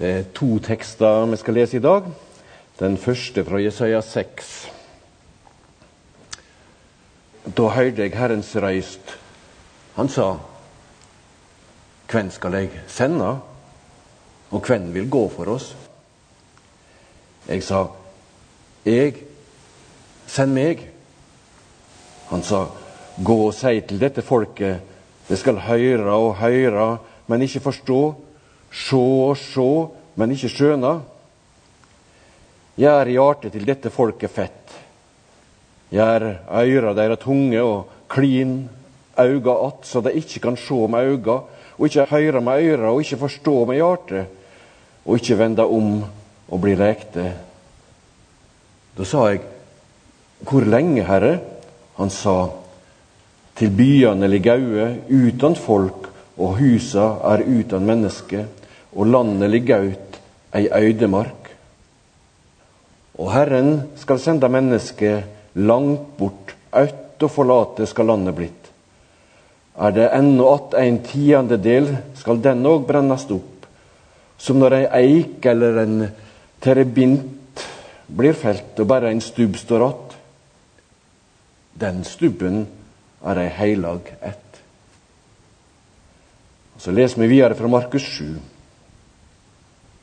Det er to tekster vi skal lese i dag. Den første fra Jesaja 6. Da hørte jeg Herrens røyst. Han sa, Hvem skal jeg sende, og hvem vil gå for oss? Jeg sa, Jeg, send meg. Han sa, Gå og si til dette folket, det skal høre og høre, men ikke forstå sjå og sjå, men ikke skjøna. Gjør hjertet til dette folket fett. Gjør øyra deira tunge og klin auga att, så de ikke kan sjå med auga, og ikke høyre med øyra, og ikke forstå med hjertet, og ikke vende om og bli lekte. Da sa jeg, Hvor lenge, Herre? Han sa, Til byene ligger gaude, utan folk, og husa er utan menneske og landet ligger ut ei øydemark. Og Herren skal sende mennesket langt bort, ut og forlate skal landet blitt. Er det ennå att en tiendedel, skal den òg brennes opp, som når ei eik eller en terebint blir felt og bare en stubb står att. Den stubben er ei heilag ett. Så leser vi videre fra Markus 7.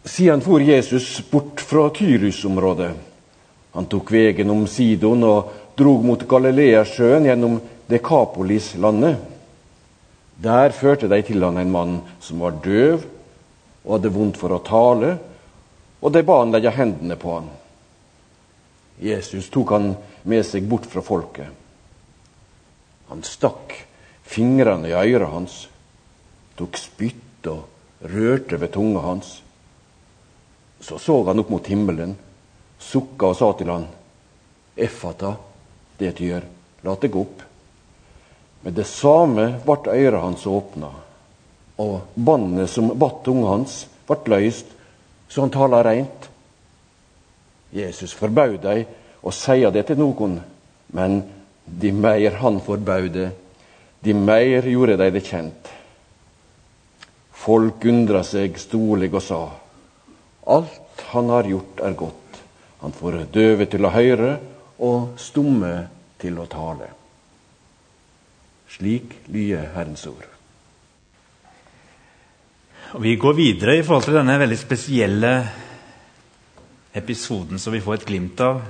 Siden for Jesus bort fra Tyrus-området. Han tok veien om Sidon og drog mot Galileasjøen gjennom Dekapolis-landet. Der førte de til han en mann som var døv og hadde vondt for å tale, og de ba han legge hendene på han. Jesus tok han med seg bort fra folket. Han stakk fingrene i øret hans, tok spytt og rørte ved tunga hans. Så så han opp mot himmelen, sukka og sa til han, Effata, det du gjør, la det deg opp. Med det samme ble øyra hans åpna, og båndet som batt tunga hans, ble løyst, så han tala reint. Jesus forbaud dei å seie det til noen, men de meir han forbaud det, de meir gjorde dei det kjent. Folk undra seg storlig og sa:" Alt han har gjort, er godt. Han får døve til å høre og stumme til å tale. Slik lyder Herrens ord. Og vi går videre i forhold til denne veldig spesielle episoden som vi får et glimt av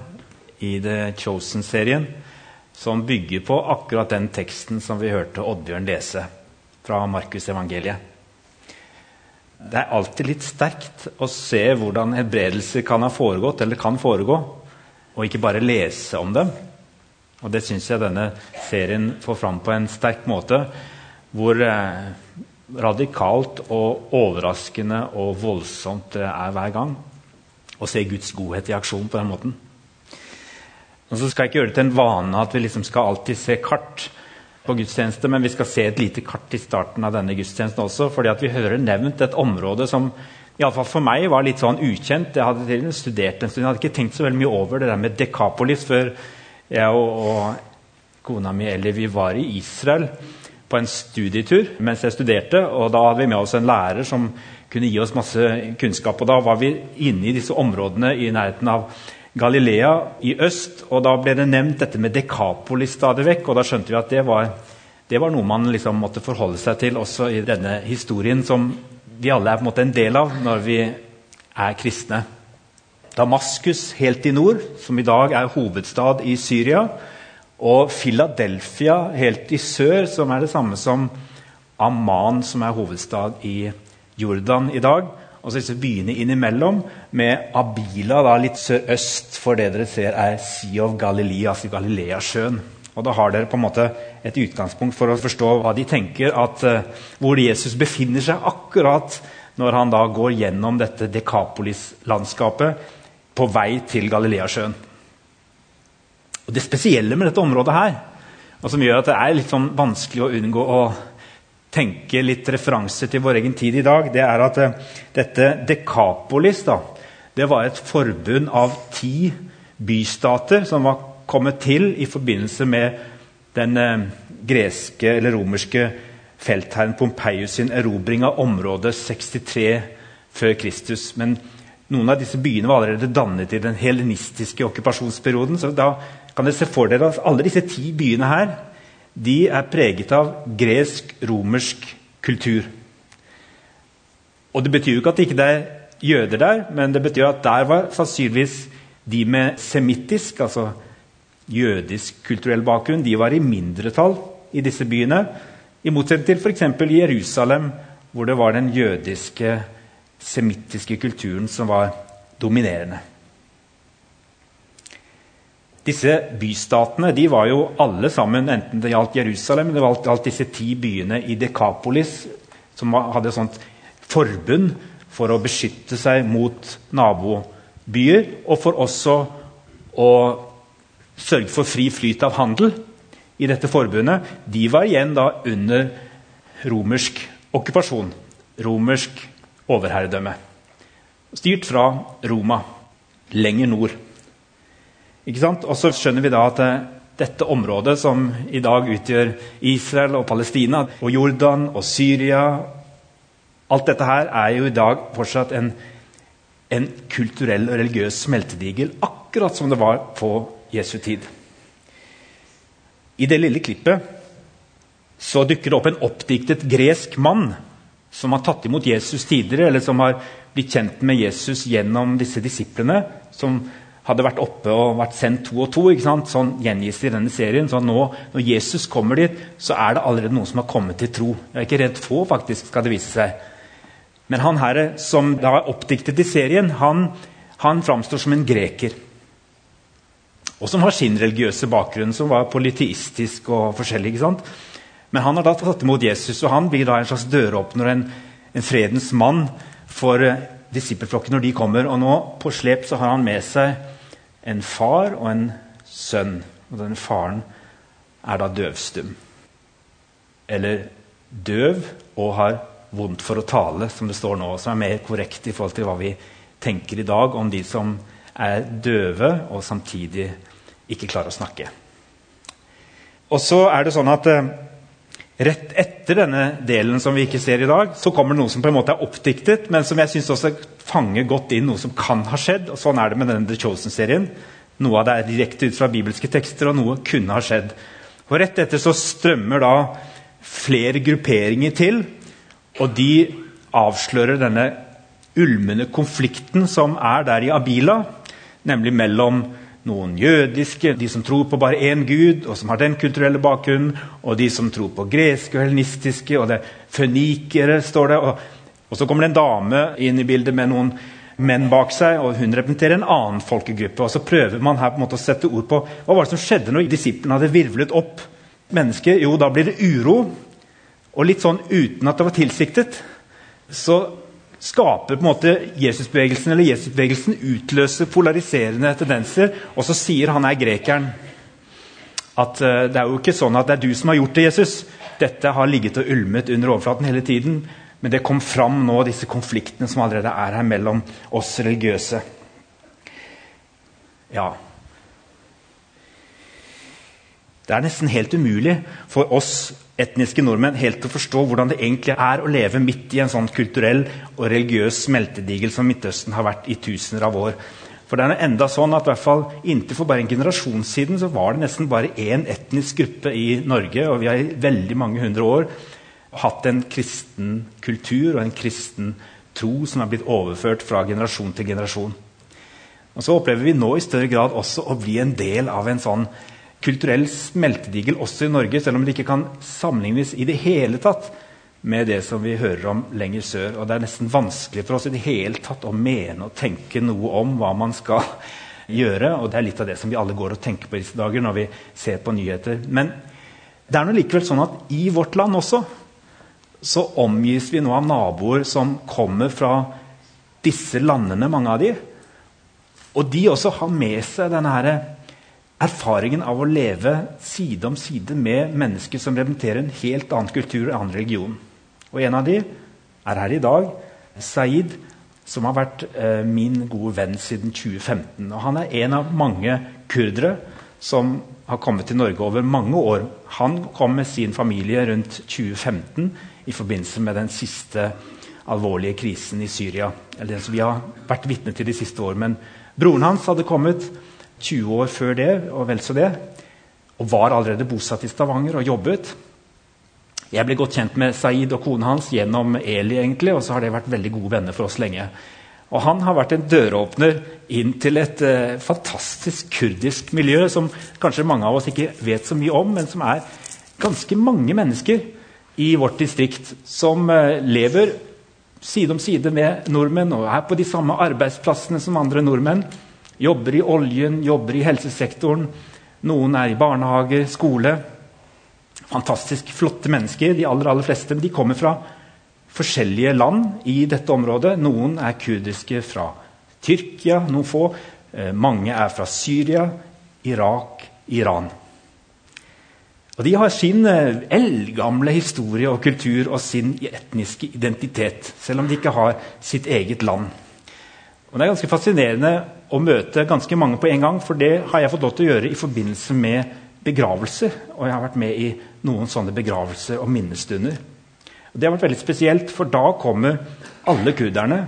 i The Chosen-serien, som bygger på akkurat den teksten som vi hørte Oddbjørn lese fra Markus evangeliet. Det er alltid litt sterkt å se hvordan helbredelser kan ha foregått, eller kan foregå, og ikke bare lese om dem. Og Det syns jeg denne serien får fram på en sterk måte. Hvor eh, radikalt og overraskende og voldsomt det er hver gang å se Guds godhet i aksjon på den måten. Og så skal jeg ikke gjøre det til en vane at vi liksom skal alltid se kart på gudstjeneste, men vi skal se et lite kart i starten av denne gudstjenesten også. fordi vi hører nevnt et område som i alle fall for meg var litt sånn ukjent. Jeg hadde til studert en stund, jeg hadde ikke tenkt så veldig mye over det der med Dekapolis før jeg og, og kona mi Ellie vi var i Israel på en studietur mens jeg studerte. og Da hadde vi med oss en lærer som kunne gi oss masse kunnskap. og Da var vi inne i disse områdene i nærheten av Galilea i øst. og Da ble det nevnt dette med Dekapolis stadig vekk. og Da skjønte vi at det var, det var noe man liksom måtte forholde seg til også i denne historien, som vi alle er på en måte en del av når vi er kristne. Damaskus helt i nord, som i dag er hovedstad i Syria. Og Philadelphia helt i sør, som er det samme som Amman, som er hovedstad i Jordan i dag. Og så disse byene innimellom, med Abila da, litt sørøst for det dere ser er Sea of Galilee, altså Galileasjøen. Og Da har dere på en måte et utgangspunkt for å forstå hva de tenker at uh, hvor Jesus befinner seg akkurat når han da går gjennom dette Dekapolis-landskapet på vei til Galileasjøen. Og Det spesielle med dette området her, og som gjør at det er litt sånn vanskelig å unngå å tenke litt referanse til vår egen tid i dag, det er at uh, dette Dekapolis da, det var et forbund av ti bystater som var kommet til i forbindelse med den uh, greske eller romerske feltherren Pompeius sin erobring av området 63 før Kristus. Men noen av disse byene var allerede dannet i den helenistiske okkupasjonsperioden. så da kan dere se for dere at Alle disse ti byene her de er preget av gresk-romersk kultur. Og Det betyr jo ikke at det ikke er jøder der, men det betyr at der var sannsynligvis de med semittisk, altså jødisk kulturell bakgrunn, de var i mindretall i disse byene. I motsetning til f.eks. Jerusalem, hvor det var den jødiske, semittiske kulturen som var dominerende. Disse bystatene de var jo alle sammen, enten det gjaldt Jerusalem eller det gjaldt disse ti byene i Dekapolis, som hadde et sånt forbund for å beskytte seg mot nabobyer, og for også å sørge for fri flyt av handel i dette forbundet, de var igjen da under romersk okkupasjon. Romersk overherredømme. Styrt fra Roma, lenger nord. Og så skjønner vi da at eh, dette området som i dag utgjør Israel og Palestina og Jordan og Syria Alt dette her er jo i dag fortsatt en, en kulturell og religiøs smeltedigel, akkurat som det var på Jesu tid. I det lille klippet så dukker det opp en oppdiktet gresk mann som har tatt imot Jesus tidligere, eller som har blitt kjent med Jesus gjennom disse disiplene, som hadde vært oppe og vært sendt to og to. Sånn gjengis det i denne serien. Så nå, når Jesus kommer dit, så er det allerede noen som har kommet til tro. Det er ikke redd få, faktisk, skal det vise seg. Men han her som da er oppdiktet i serien, han, han framstår som en greker og som har sin religiøse bakgrunn, som var politistisk og forskjellig. ikke sant? Men han har da tatt imot Jesus, og han blir da en slags døråpner, en, en fredens mann for uh, disippelflokken når de kommer. Og nå på slep så har han med seg en far og en sønn. Og den faren er da døvstum. Eller døv og har vondt for å tale, som det står nå. Som er mer korrekt i forhold til hva vi tenker i dag om de som er døve og samtidig ikke klarer å snakke. Og så er det sånn at eh, Rett etter denne delen som vi ikke ser i dag, så kommer det noe som på en måte er oppdiktet, men som jeg synes også fanger godt inn noe som kan ha skjedd. og Sånn er det med denne The Chosen-serien. Noe av det er direkte ut fra bibelske tekster, og noe kunne ha skjedd. Og Rett etter så strømmer da flere grupperinger til, og de avslører denne ulmende konflikten som er der i Abila, nemlig mellom noen jødiske, de som tror på bare én gud, og som har den kulturelle bakgrunnen, og de som tror på greske og helenistiske, og det er fønikere, står det. Og, og, så kommer det en dame inn i bildet med noen menn bak seg, og hun representerer en annen folkegruppe. og Så prøver man her på en måte å sette ord på hva var det som skjedde når disiplene hadde virvlet opp mennesker. Jo, da blir det uro, og litt sånn uten at det var tilsiktet. Så skaper på en måte Jesusbevegelsen eller Jesusbevegelsen utløser polariserende tendenser. Og så sier han er grekeren at uh, det er jo ikke sånn at det er du som har gjort det, Jesus. Dette har ligget og ulmet under overflaten hele tiden. Men det kom fram nå, disse konfliktene som allerede er her mellom oss religiøse. Ja. Det er nesten helt umulig for oss etniske nordmenn helt å forstå hvordan det egentlig er å leve midt i en sånn kulturell og religiøs smeltedigel som Midtøsten har vært i tusener av år. For det er enda sånn at i hvert fall Inntil for bare en generasjon siden så var det nesten bare én etnisk gruppe i Norge. Og vi har i veldig mange hundre år hatt en kristen kultur og en kristen tro som er blitt overført fra generasjon til generasjon. Og Så opplever vi nå i større grad også å bli en del av en sånn kulturell smeltedigel også i Norge, selv om det ikke kan sammenlignes i det hele tatt med det som vi hører om lenger sør. Og det er nesten vanskelig for oss i det hele tatt å mene og tenke noe om hva man skal gjøre. Og det er litt av det som vi alle går og tenker på i disse dager når vi ser på nyheter. Men det er nå likevel sånn at i vårt land også så omgis vi nå av naboer som kommer fra disse landene, mange av de. Og de også har med seg denne herre erfaringen av å leve side om side med mennesker som representerer en helt annen kultur og en annen religion. Og En av de er her i dag. Saeed, som har vært eh, min gode venn siden 2015. Og Han er en av mange kurdere som har kommet til Norge over mange år. Han kom med sin familie rundt 2015 i forbindelse med den siste alvorlige krisen i Syria. eller den som vi har vært vitne til de siste årene. Men broren hans hadde kommet 20 år før det, og vel så det, og var allerede bosatt i Stavanger og jobbet. Jeg ble godt kjent med Saeed og kona hans gjennom Eli, egentlig, og så har det vært veldig gode venner for oss lenge. Og Han har vært en døråpner inn til et eh, fantastisk kurdisk miljø som kanskje mange av oss ikke vet så mye om, men som er ganske mange mennesker i vårt distrikt som eh, lever side om side med nordmenn og er på de samme arbeidsplassene som andre nordmenn. Jobber i oljen, jobber i helsesektoren. Noen er i barnehager, skole. Fantastisk flotte mennesker, de aller, aller fleste. Men de kommer fra forskjellige land i dette området. Noen er kurdiske fra Tyrkia, noen få. Eh, mange er fra Syria, Irak, Iran. Og De har sin eh, eldgamle historie og kultur og sin etniske identitet, selv om de ikke har sitt eget land. Og Det er ganske fascinerende å møte ganske mange på en gang, for det har jeg fått lov til å gjøre i forbindelse med begravelser. Og jeg har vært med i noen sånne begravelser og minnestunder. Og Det har vært veldig spesielt, for da kommer alle kurderne.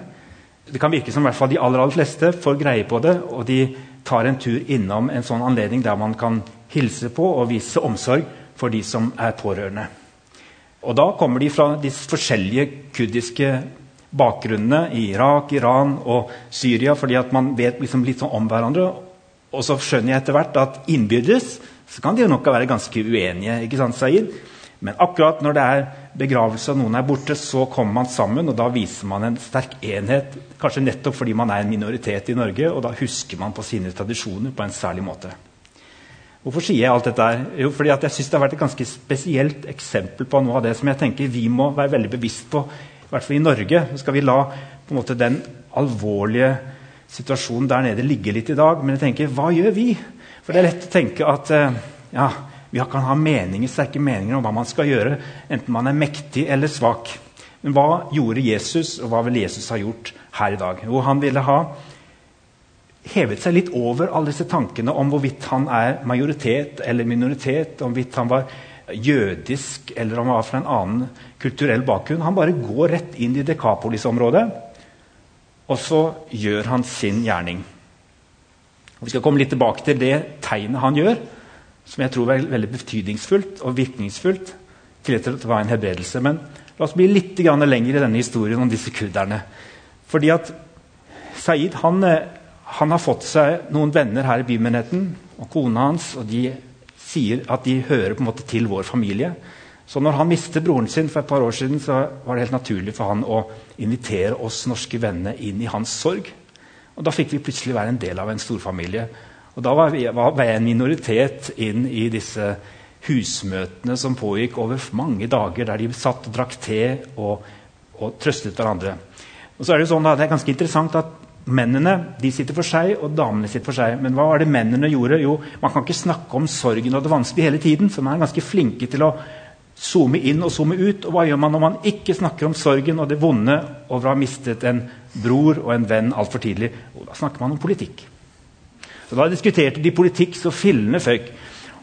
Det kan virke som i hvert fall de aller, aller fleste får greie på det, og de tar en tur innom en sånn anledning der man kan hilse på og vise omsorg for de som er pårørende. Og Da kommer de fra de forskjellige kurdiske bakgrunnene i Irak, Iran og Syria, fordi at man vet liksom litt sånn om hverandre. Og så skjønner jeg etter hvert at innbyrdes så kan de jo nok være ganske uenige. ikke sant, Said? Men akkurat når det er begravelse og noen er borte, så kommer man sammen, og da viser man en sterk enhet. Kanskje nettopp fordi man er en minoritet i Norge, og da husker man på sine tradisjoner på en særlig måte. Hvorfor sier jeg alt dette? her? Jo, fordi jeg synes Det har vært et ganske spesielt eksempel på noe av det som jeg tenker vi må være veldig bevisst på. I hvert fall i Norge så skal vi la måte, den alvorlige situasjonen der nede ligge litt i dag. Men jeg tenker, hva gjør vi? For det er lett å tenke at eh, ja, vi kan ha meninger, sterke meninger om hva man skal gjøre, enten man er mektig eller svak. Men hva gjorde Jesus, og hva vil Jesus ha gjort her i dag? Jo, han ville ha hevet seg litt over alle disse tankene om hvorvidt han er majoritet eller minoritet, om hvorvidt han var jødisk eller han var fra en annen kulturell bakgrunn. Han bare går rett inn i Dekapolis-området, og så gjør han sin gjerning. Vi skal komme litt tilbake til det tegnet han gjør, som jeg tror er veldig betydningsfullt og virkningsfullt til at det var en hebredelse. Men la oss bli litt lenger i denne historien om disse kurderne. Fordi at Saeed han eh, han har fått seg noen venner her i bymenigheten og kona hans. og De sier at de hører på en måte til vår familie. Så når han mistet broren sin for et par år siden, så var det helt naturlig for han å invitere oss norske venner inn i hans sorg. Og Da fikk vi plutselig være en del av en storfamilie. Og Da var, vi, var jeg en minoritet inn i disse husmøtene som pågikk over mange dager, der de satt og drakk te og, og trøstet hverandre. Og så er Det jo sånn da, det er ganske interessant at Mennene de sitter for seg, og damene sitter for seg. Men hva var det mennene gjorde? Jo, Man kan ikke snakke om sorgen og det vanskelige hele tiden. så man er ganske flinke til å zoome inn og zoome ut. Og hva gjør man når man ikke snakker om sorgen og det vonde over å ha mistet en bror og en venn altfor tidlig? Jo, da snakker man om politikk. Så Da diskuterte de politikk så fillene føyk.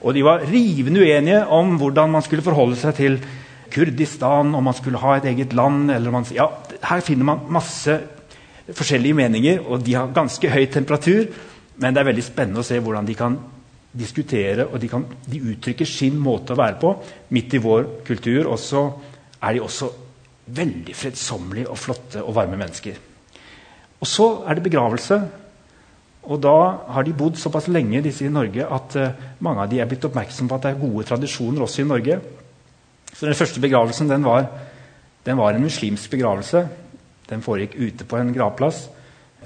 Og de var rivende uenige om hvordan man skulle forholde seg til Kurdistan, om man skulle ha et eget land. eller man, ja, Her finner man masse forskjellige meninger, og de har ganske høy temperatur. Men det er veldig spennende å se hvordan de kan diskutere og de, kan, de uttrykker sin måte å være på midt i vår kultur. Og så er de også veldig fredsommelige og flotte og varme mennesker. Og så er det begravelse. Og da har de bodd såpass lenge disse i Norge at uh, mange av de er blitt oppmerksom på at det er gode tradisjoner også i Norge. Så Den første begravelsen den var, den var en muslimsk begravelse. Den foregikk ute på en gravplass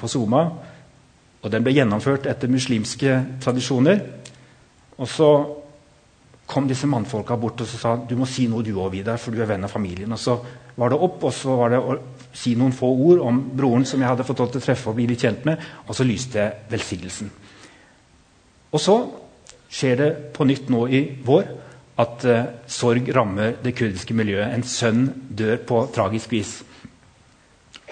på Soma. Og den ble gjennomført etter muslimske tradisjoner. Og så kom disse mannfolka bort og sa du må si noe du òg, Vidar, for du er venn av familien. Og så var det opp, og så var det å si noen få ord om broren som jeg hadde fått lov til å treffe og bli litt kjent med, og så lyste jeg velsignelsen. Og så skjer det på nytt nå i vår at uh, sorg rammer det kurdiske miljøet. En sønn dør på tragisk vis.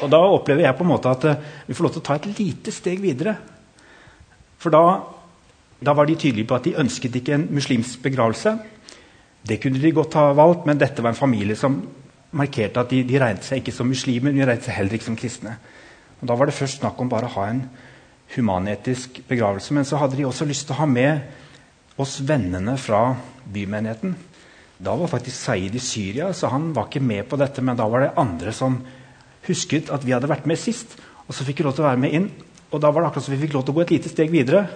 Og da opplever jeg på en måte at uh, vi får lov til å ta et lite steg videre. For da, da, var de tydelige på at de ønsket ikke en muslimsk begravelse. Det kunne de godt ha valgt, men dette var en familie som markerte at de, de regnet seg ikke som muslimer, men de regnet seg heller ikke som kristne. Og Da var det først snakk om bare å ha en humanetisk begravelse. Men så hadde de også lyst til å ha med oss vennene fra bymenigheten. Da var faktisk Saeed i Syria, så han var ikke med på dette. Men da var det andre som husket at vi hadde vært med sist. Og så fikk vi lov til å være med inn. Og da var det akkurat som vi fikk lov til å gå et lite steg videre.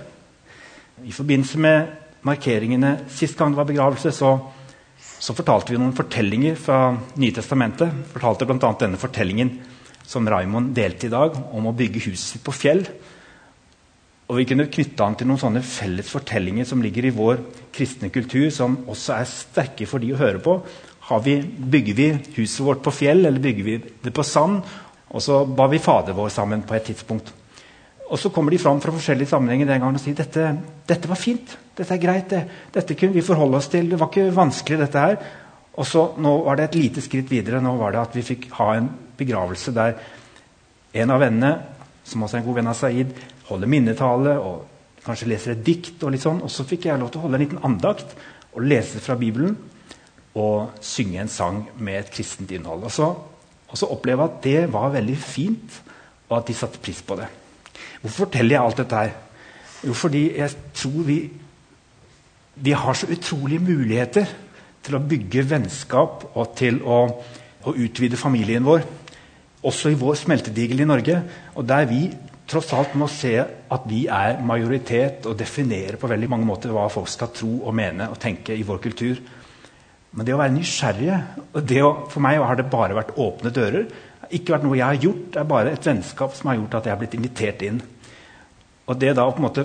I forbindelse med markeringene sist gang det var begravelse, så så fortalte vi noen fortellinger fra Nytestamentet. fortalte bl.a. denne fortellingen som Raimond delte i dag, om å bygge huset sitt på fjell. Og Vi kunne knytte an til noen sånne felles fortellinger som ligger i vår kristne kultur, som også er sterke for de å høre på. Vi, bygger vi huset vårt på fjell, eller bygger vi det på sand? Og så ba vi Fader vår sammen på et tidspunkt. Og så kommer de fram fra forskjellige sammenhenger den gangen og sier dette, dette var fint. Dette er greit. Det, dette kunne vi forholde oss til. Det var ikke vanskelig, dette her. Og så nå var det et lite skritt videre. Nå var det at vi fikk ha en begravelse der en av vennene, som også er en god venn av Saeed, holder minnetale og kanskje leser et dikt. Og litt sånn. Og så fikk jeg lov til å holde en liten andakt og lese fra Bibelen og synge en sang med et kristent innhold. Og så, og så oppleve at det var veldig fint, og at de satte pris på det. Hvorfor forteller jeg alt dette her? Jo, fordi jeg tror vi, vi har så utrolige muligheter til å bygge vennskap og til å, å utvide familien vår. Også i vår smeltedigel i Norge. Og der vi tross alt må se at vi er majoritet og definere på veldig mange måter hva folk skal tro og mene og tenke i vår kultur. Men det å være nysgjerrig det å, For meg har det bare vært åpne dører. Ikke vært noe jeg har gjort, det er bare et vennskap som har gjort at jeg har blitt invitert inn. Og det da å på en måte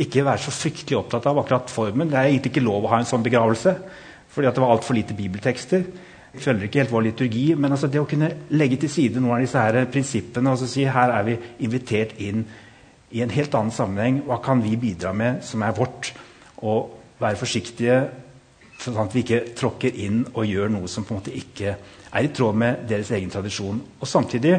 ikke være så fryktelig opptatt av akkurat formen Det er egentlig ikke lov å ha en sånn begravelse, fordi det var altfor lite bibeltekster. Jeg følger ikke helt vår liturgi, men altså det å kunne legge til side noen av disse her prinsippene og si her er vi invitert inn i en helt annen sammenheng. Hva kan vi bidra med som er vårt? Og være forsiktige sånn at vi ikke tråkker inn og gjør noe som på en måte ikke er i tråd med deres egen tradisjon. Og samtidig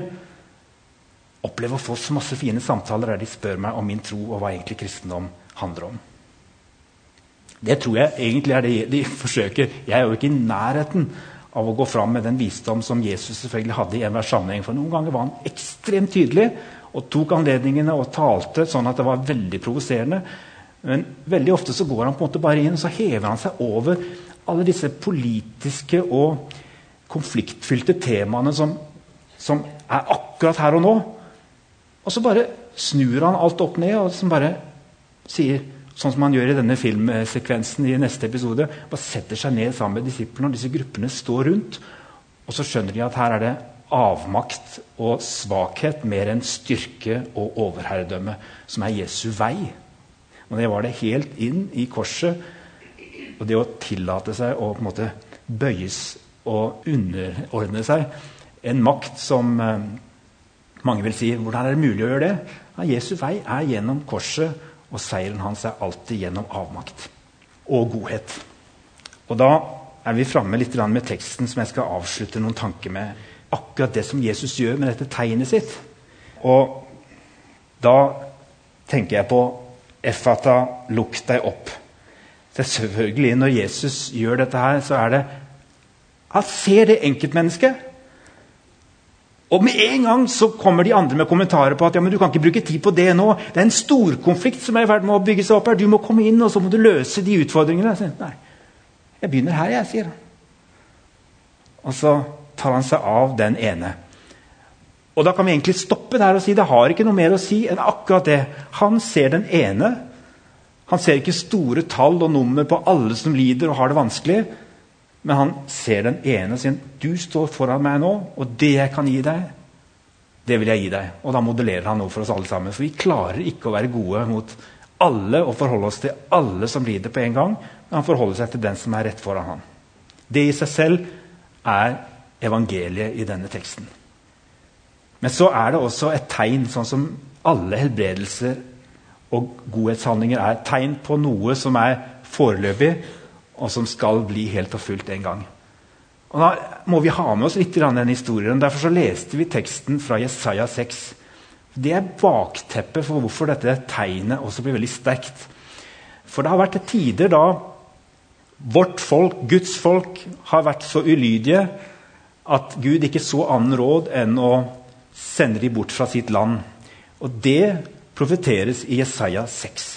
oppleve å få så masse fine samtaler der de spør meg om min tro og hva egentlig kristendom handler om. Det tror jeg egentlig er det de forsøker. Jeg er jo ikke i nærheten av å gå fram med den visdom som Jesus selvfølgelig hadde i enhver sammenheng. For noen ganger var han ekstremt tydelig og tok anledningene og talte sånn at det var veldig provoserende. Men veldig ofte så går han på en måte bare inn og så hever han seg over alle disse politiske og konfliktfylte temaene som, som er akkurat her og nå. Og så bare snur han alt opp ned og liksom bare sier sånn som han gjør i denne filmsekvensen i neste episode. bare Setter seg ned sammen med disiplene, og disse gruppene står rundt. Og så skjønner de at her er det avmakt og svakhet mer enn styrke og overherredømme, som er Jesu vei. Og det var det helt inn i korset. Og det å tillate seg å på en måte bøyes og underordne seg en makt som eh, mange vil si hvordan er det mulig å gjøre det? Ja, Jesu vei er gjennom korset, og seieren hans er alltid gjennom avmakt og godhet. Og Da er vi framme litt med teksten som jeg skal avslutte noen tanker med. Akkurat det som Jesus gjør med dette tegnet sitt. Og da tenker jeg på Effata, lukk deg opp. Selvfølgelig, Når Jesus gjør dette her, så er det Han ser det enkeltmennesket. Og med en gang så kommer de andre med kommentarer på at ja, men du kan ikke bruke tid på det nå. Det er en storkonflikt som er i ferd med å bygge seg opp her. Du må komme inn og så må du løse de utfordringene. Jeg Nei, jeg begynner her, jeg, sier han. Og så tar han seg av den ene. Og Da kan vi egentlig stoppe der og si det har ikke noe mer å si enn akkurat det. Han ser den ene. Han ser ikke store tall og nummer på alle som lider og har det vanskelig. Men han ser den ene og sier du står foran meg nå, og det jeg kan gi deg, det vil jeg gi deg. Og da modellerer han noe for oss alle sammen. For vi klarer ikke å være gode mot alle og forholde oss til alle som lider på en gang. Men han forholder seg til den som er rett foran ham. Det i seg selv er evangeliet i denne teksten. Men så er det også et tegn, sånn som alle helbredelser og godhetshandlinger er. Tegn på noe som er foreløpig, og som skal bli helt og fullt en gang. Og Da må vi ha med oss litt den historien. Derfor så leste vi teksten fra Jesaja 6. Det er bakteppet for hvorfor dette tegnet også blir veldig sterkt. For det har vært tider da vårt folk, Guds folk, har vært så ulydige at Gud ikke så annen råd enn å sende de bort fra sitt land. Og det profeteres i Jesaja 6.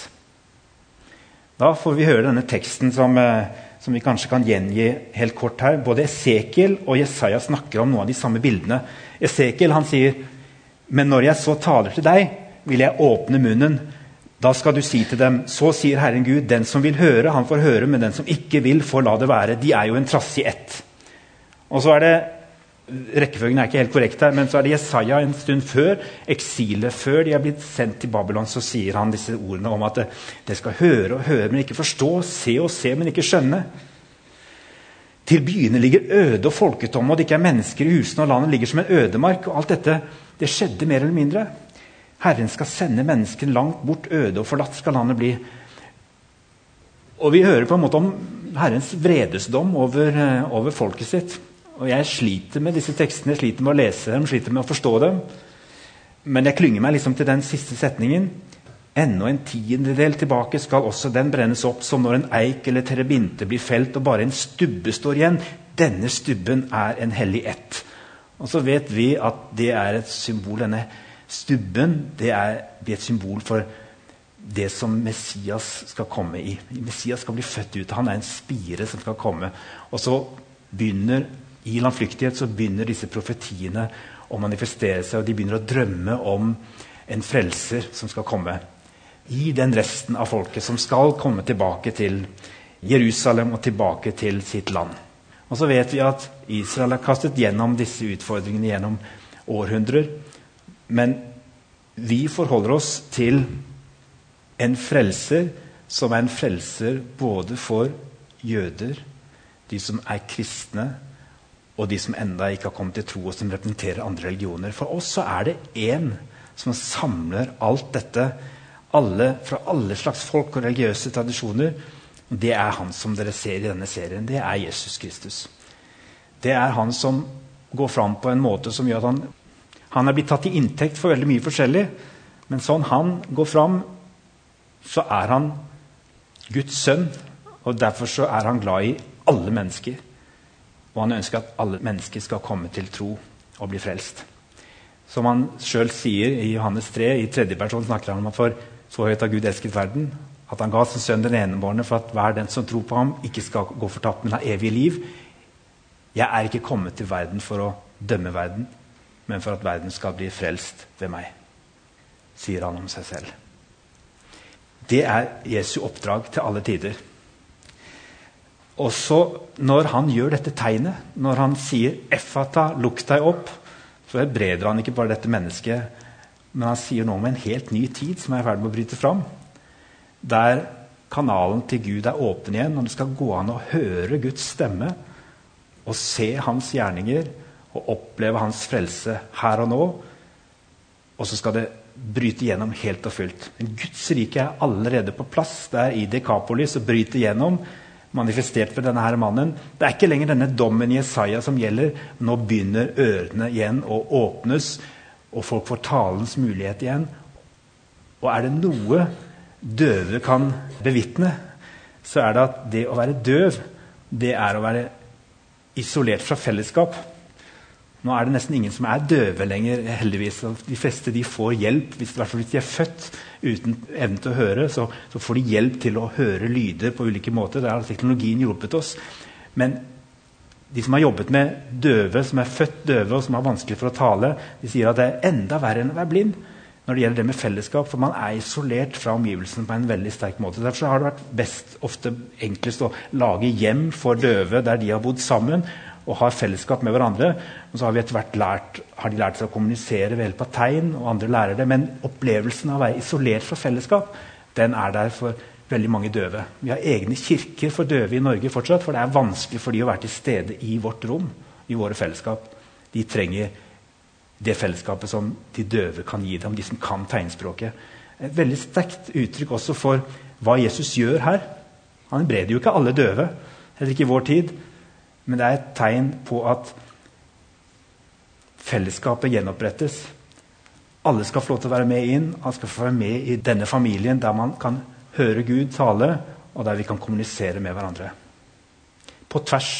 Da får vi høre denne teksten som, eh, som vi kanskje kan gjengi helt kort her. Både Esekiel og Jesaja snakker om noen av de samme bildene. Esekiel han sier men når jeg så taler til deg, vil jeg åpne munnen. Da skal du si til dem, så sier Herren Gud, den som vil høre, han får høre, men den som ikke vil, får la det være. De er jo en trassig ett. Og så er det Rekkefølgen er ikke helt korrekt her, men så er det Jesaja en stund før eksilet. Før de er blitt sendt til Babylon, så sier han disse ordene om at det skal høre og høre, men ikke forstå. Se og se, men ikke skjønne. Til byene ligger øde og folketomme, og det ikke er mennesker i husene, og landet ligger som en ødemark. og Alt dette det skjedde mer eller mindre. Herren skal sende menneskene langt bort, øde og forlatt skal landet bli. Og vi hører på en måte om Herrens vredesdom over, eh, over folket sitt. Og jeg sliter med disse tekstene, jeg sliter med å lese dem, sliter med å forstå dem. Men jeg klynger meg liksom til den siste setningen. Ennå en tiendedel tilbake skal også den brennes opp, som når en eik eller terebinte blir felt og bare en stubbe står igjen. Denne stubben er en hellig ett. Og så vet vi at det er et symbol, denne stubben det er, blir et symbol for det som Messias skal komme i. Messias skal bli født ut. Han er en spire som skal komme. Og så begynner i landflyktighet så begynner disse profetiene å manifestere seg, og de begynner å drømme om en frelser som skal komme. I den resten av folket som skal komme tilbake til Jerusalem og tilbake til sitt land. Og så vet vi at Israel har kastet gjennom disse utfordringene gjennom århundrer. Men vi forholder oss til en frelser som er en frelser både for jøder, de som er kristne, og de som enda ikke har kommet til tro, og som representerer andre religioner. For oss så er det én som samler alt dette, alle, fra alle slags folk og religiøse tradisjoner. Det er han som dere ser i denne serien. Det er Jesus Kristus. Det er han som går fram på en måte som gjør at han Han er blitt tatt til inntekt for veldig mye forskjellig, men sånn han går fram, så er han Guds sønn, og derfor så er han glad i alle mennesker. Og han ønsker at alle mennesker skal komme til tro og bli frelst. Som han sjøl sier i Johannes 3, i tredje person snakker han om at for så høyt har Gud elsket verden, at han ga sin sønn den enebårne for at hver den som tror på ham, ikke skal gå fortapt, men ha evig liv. Jeg er ikke kommet til verden for å dømme verden, men for at verden skal bli frelst ved meg, sier han om seg selv. Det er Jesu oppdrag til alle tider. Også når han gjør dette tegnet, når han sier 'Effata, lukk deg opp', så helbreder han ikke bare dette mennesket, men han sier noe om en helt ny tid som er i ferd med å bryte fram. Der kanalen til Gud er åpen igjen, og det skal gå an å høre Guds stemme og se hans gjerninger og oppleve hans frelse her og nå. Og så skal det bryte gjennom helt og fullt. Men Guds rike er allerede på plass. Det er i Dekapolis og bryter gjennom manifestert ved denne her mannen. Det er ikke lenger denne dommen i Jesaja som gjelder. Nå begynner ørene igjen å åpnes, og folk får talens mulighet igjen. Og er det noe døve kan bevitne, så er det at det å være døv, det er å være isolert fra fellesskap. Nå er det nesten ingen som er døve lenger, heldigvis. De fleste de får hjelp. Hvis, hvert fall hvis de er født uten evne til å høre, så, så, får de hjelp til å høre lyder på ulike måter. Der har teknologien hjulpet oss. Men de som har jobbet med døve, som er født døve og som har vanskelig for å tale, de sier at det er enda verre enn å være blind når det gjelder det med fellesskap. For man er isolert fra omgivelsene på en veldig sterk måte. Derfor har det vært best, ofte enklest å lage hjem for døve der de har bodd sammen og har fellesskap med hverandre. Og så har, vi etter hvert lært, har de lært seg å kommunisere ved hjelp av tegn. og andre lærer det, Men opplevelsen av å være isolert fra fellesskap den er der for veldig mange døve. Vi har egne kirker for døve i Norge fortsatt, for det er vanskelig for de å være til stede i vårt rom, i våre fellesskap. De trenger det fellesskapet som de døve kan gi dem, de som kan tegnspråket. Et veldig sterkt uttrykk også for hva Jesus gjør her. Han breder jo ikke alle døve, heller ikke i vår tid. Men det er et tegn på at fellesskapet gjenopprettes. Alle skal få lov til å være med inn. Alle skal få være med i denne familien der man kan høre Gud tale, og der vi kan kommunisere med hverandre. På tvers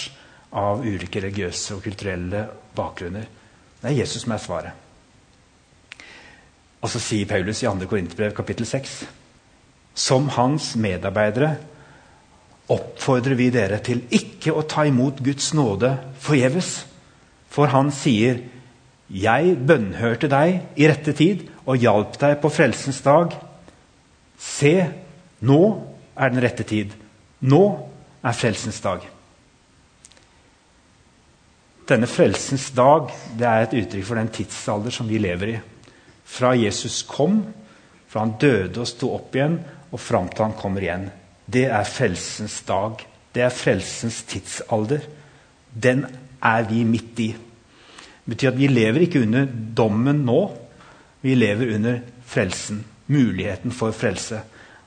av ulike religiøse og kulturelle bakgrunner. Det er Jesus som er svaret. Og så sier Paulus i 2. Korinterbrev kapittel 6.: Som hans medarbeidere oppfordrer vi dere til ikke å ta imot Guds nåde forgjeves. For han sier, 'Jeg bønnhørte deg i rette tid og hjalp deg på frelsens dag.' Se, nå er den rette tid. Nå er frelsens dag. Denne frelsens dag det er et uttrykk for den tidsalder som vi lever i. Fra Jesus kom, fra han døde og sto opp igjen, og fram til han kommer igjen. Det er frelsens dag. Det er frelsens tidsalder. Den er vi midt i. Det betyr at vi lever ikke under dommen nå. Vi lever under frelsen. Muligheten for frelse.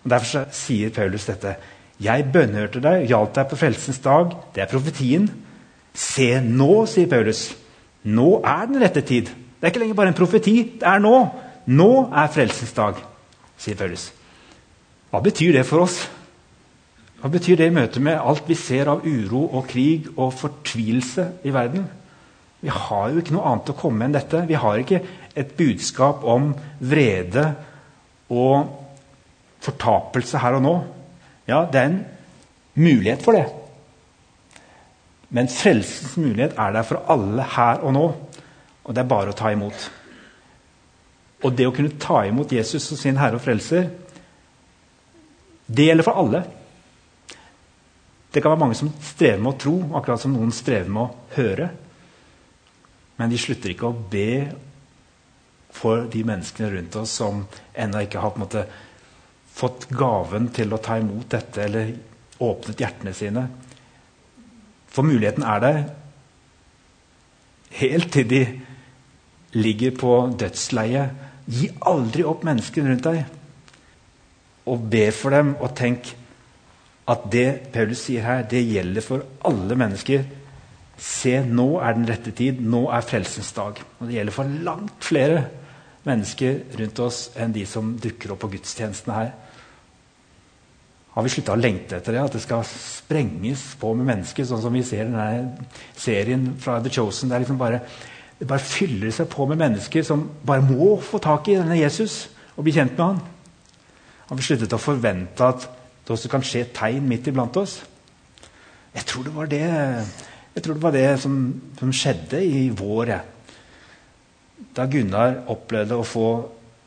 Og Derfor sier Paulus dette. Jeg bønnhørte deg, hjalp deg på frelsens dag. Det er profetien. Se nå, sier Paulus. Nå er den rette tid. Det er ikke lenger bare en profeti. Det er nå. Nå er frelsens dag, sier Paulus. Hva betyr det for oss? Hva betyr det i møte med alt vi ser av uro og krig og fortvilelse i verden? Vi har jo ikke noe annet å komme med enn dette. Vi har ikke et budskap om vrede og fortapelse her og nå. Ja, det er en mulighet for det. Men frelsens mulighet er der for alle her og nå. Og det er bare å ta imot. Og det å kunne ta imot Jesus som sin herre og frelser, det gjelder for alle. Det kan være mange som strever med å tro, akkurat som noen strever med å høre. Men de slutter ikke å be for de menneskene rundt oss som ennå ikke har måte fått gaven til å ta imot dette eller åpnet hjertene sine. For muligheten er der helt til de ligger på dødsleiet. Gi aldri opp menneskene rundt deg. Og be for dem og tenk at det Paulus sier her, det gjelder for alle mennesker. Se, nå er den rette tid. Nå er frelsens dag. Og det gjelder for langt flere mennesker rundt oss enn de som dukker opp på gudstjenestene her. Har vi slutta å lengte etter det? At det skal sprenges på med mennesker, sånn som vi ser denne serien fra The Chosen? Det, liksom bare, det bare fyller seg på med mennesker som bare må få tak i denne Jesus og bli kjent med han. Har vi sluttet å forvente at det også kan skje tegn midt iblant oss. Jeg tror det var det, det, var det som, som, skjedde i vår. Da Gunnar opplevde å få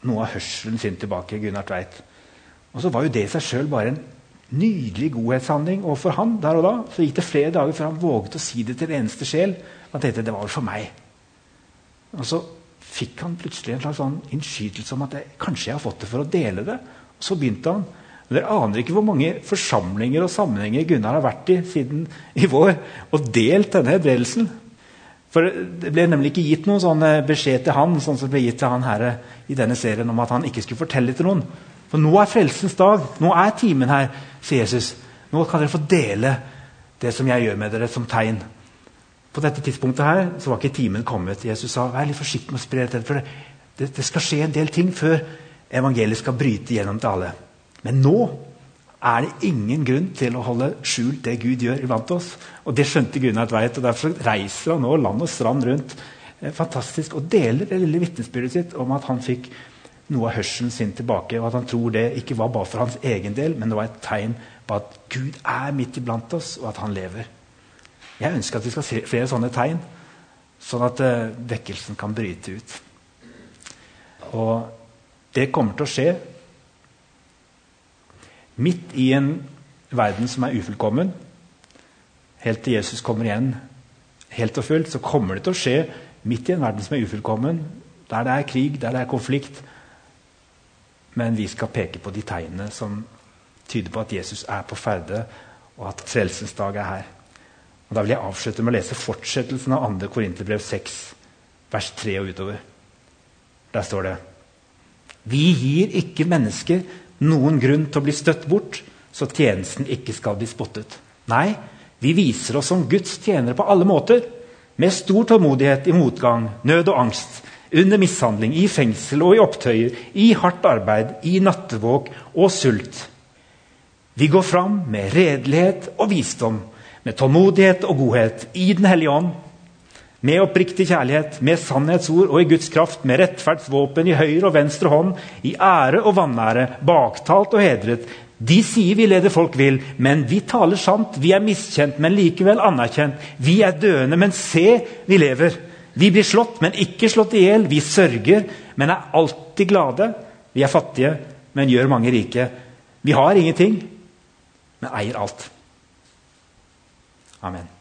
noe av hørselen sin tilbake. Gunnar Tveit. Og så var jo det i seg sjøl bare en nydelig godhetshandling overfor han. der og da. Så gikk det flere dager før han våget å si det til en eneste sjel. Han tenkte det var for meg. Og så fikk han plutselig en slags sånn innskytelse om at jeg, kanskje jeg har fått det for å dele det. Og så begynte han dere aner ikke hvor mange forsamlinger og sammenhenger Gunnar har vært i siden i vår og delt denne helbredelsen. For Det ble nemlig ikke gitt noen sånn beskjed til han sånn som ble gitt til han her i denne serien om at han ikke skulle fortelle til noen. For nå er frelsens dag. Nå er timen her, sier Jesus. Nå kan dere få dele det som jeg gjør med dere, som tegn. På dette tidspunktet her så var ikke timen kommet. Jesus sa vær litt forsiktig med å spre dette. For det, det skal skje en del ting før evangeliet skal bryte gjennom til alle. Men nå er det ingen grunn til å holde skjult det Gud gjør iblant oss. Og det skjønte Gunnar Tveit, og derfor reiser han nå land og strand rundt eh, fantastisk, og deler det lille vitnesbyrdet sitt om at han fikk noe av hørselen sin tilbake, og at han tror det ikke var bare for hans egen del, men det var et tegn på at Gud er midt iblant oss, og at han lever. Jeg ønsker at vi skal se flere sånne tegn, sånn at uh, vekkelsen kan bryte ut. Og det kommer til å skje Midt i en verden som er ufullkommen, helt til Jesus kommer igjen helt og fullt, så kommer det til å skje midt i en verden som er ufullkommen, der det er krig, der det er konflikt. Men vi skal peke på de tegnene som tyder på at Jesus er på ferde, og at frelsens dag er her. Og Da vil jeg avslutte med å lese fortsettelsen av 2. Korinterbrev 6, vers 3 og utover. Der står det Vi gir ikke mennesker noen grunn til å bli støtt bort, så tjenesten ikke skal bli spottet. Nei, vi viser oss som Guds tjenere på alle måter. Med stor tålmodighet i motgang, nød og angst. Under mishandling, i fengsel og i opptøyer. I hardt arbeid, i nattevåk og sult. Vi går fram med redelighet og visdom. med tålmodighet og godhet, i Den hellige ånd, med oppriktig kjærlighet, med sannhetsord og i Guds kraft, med rettferdsvåpen i høyre og venstre hånd, i ære og vanære, baktalt og hedret. De sier vi leder folk vil, men vi taler sant. Vi er miskjent, men likevel anerkjent. Vi er døende, men se, vi lever. Vi blir slått, men ikke slått i hjel. Vi sørger, men er alltid glade. Vi er fattige, men gjør mange rike. Vi har ingenting, men eier alt. Amen.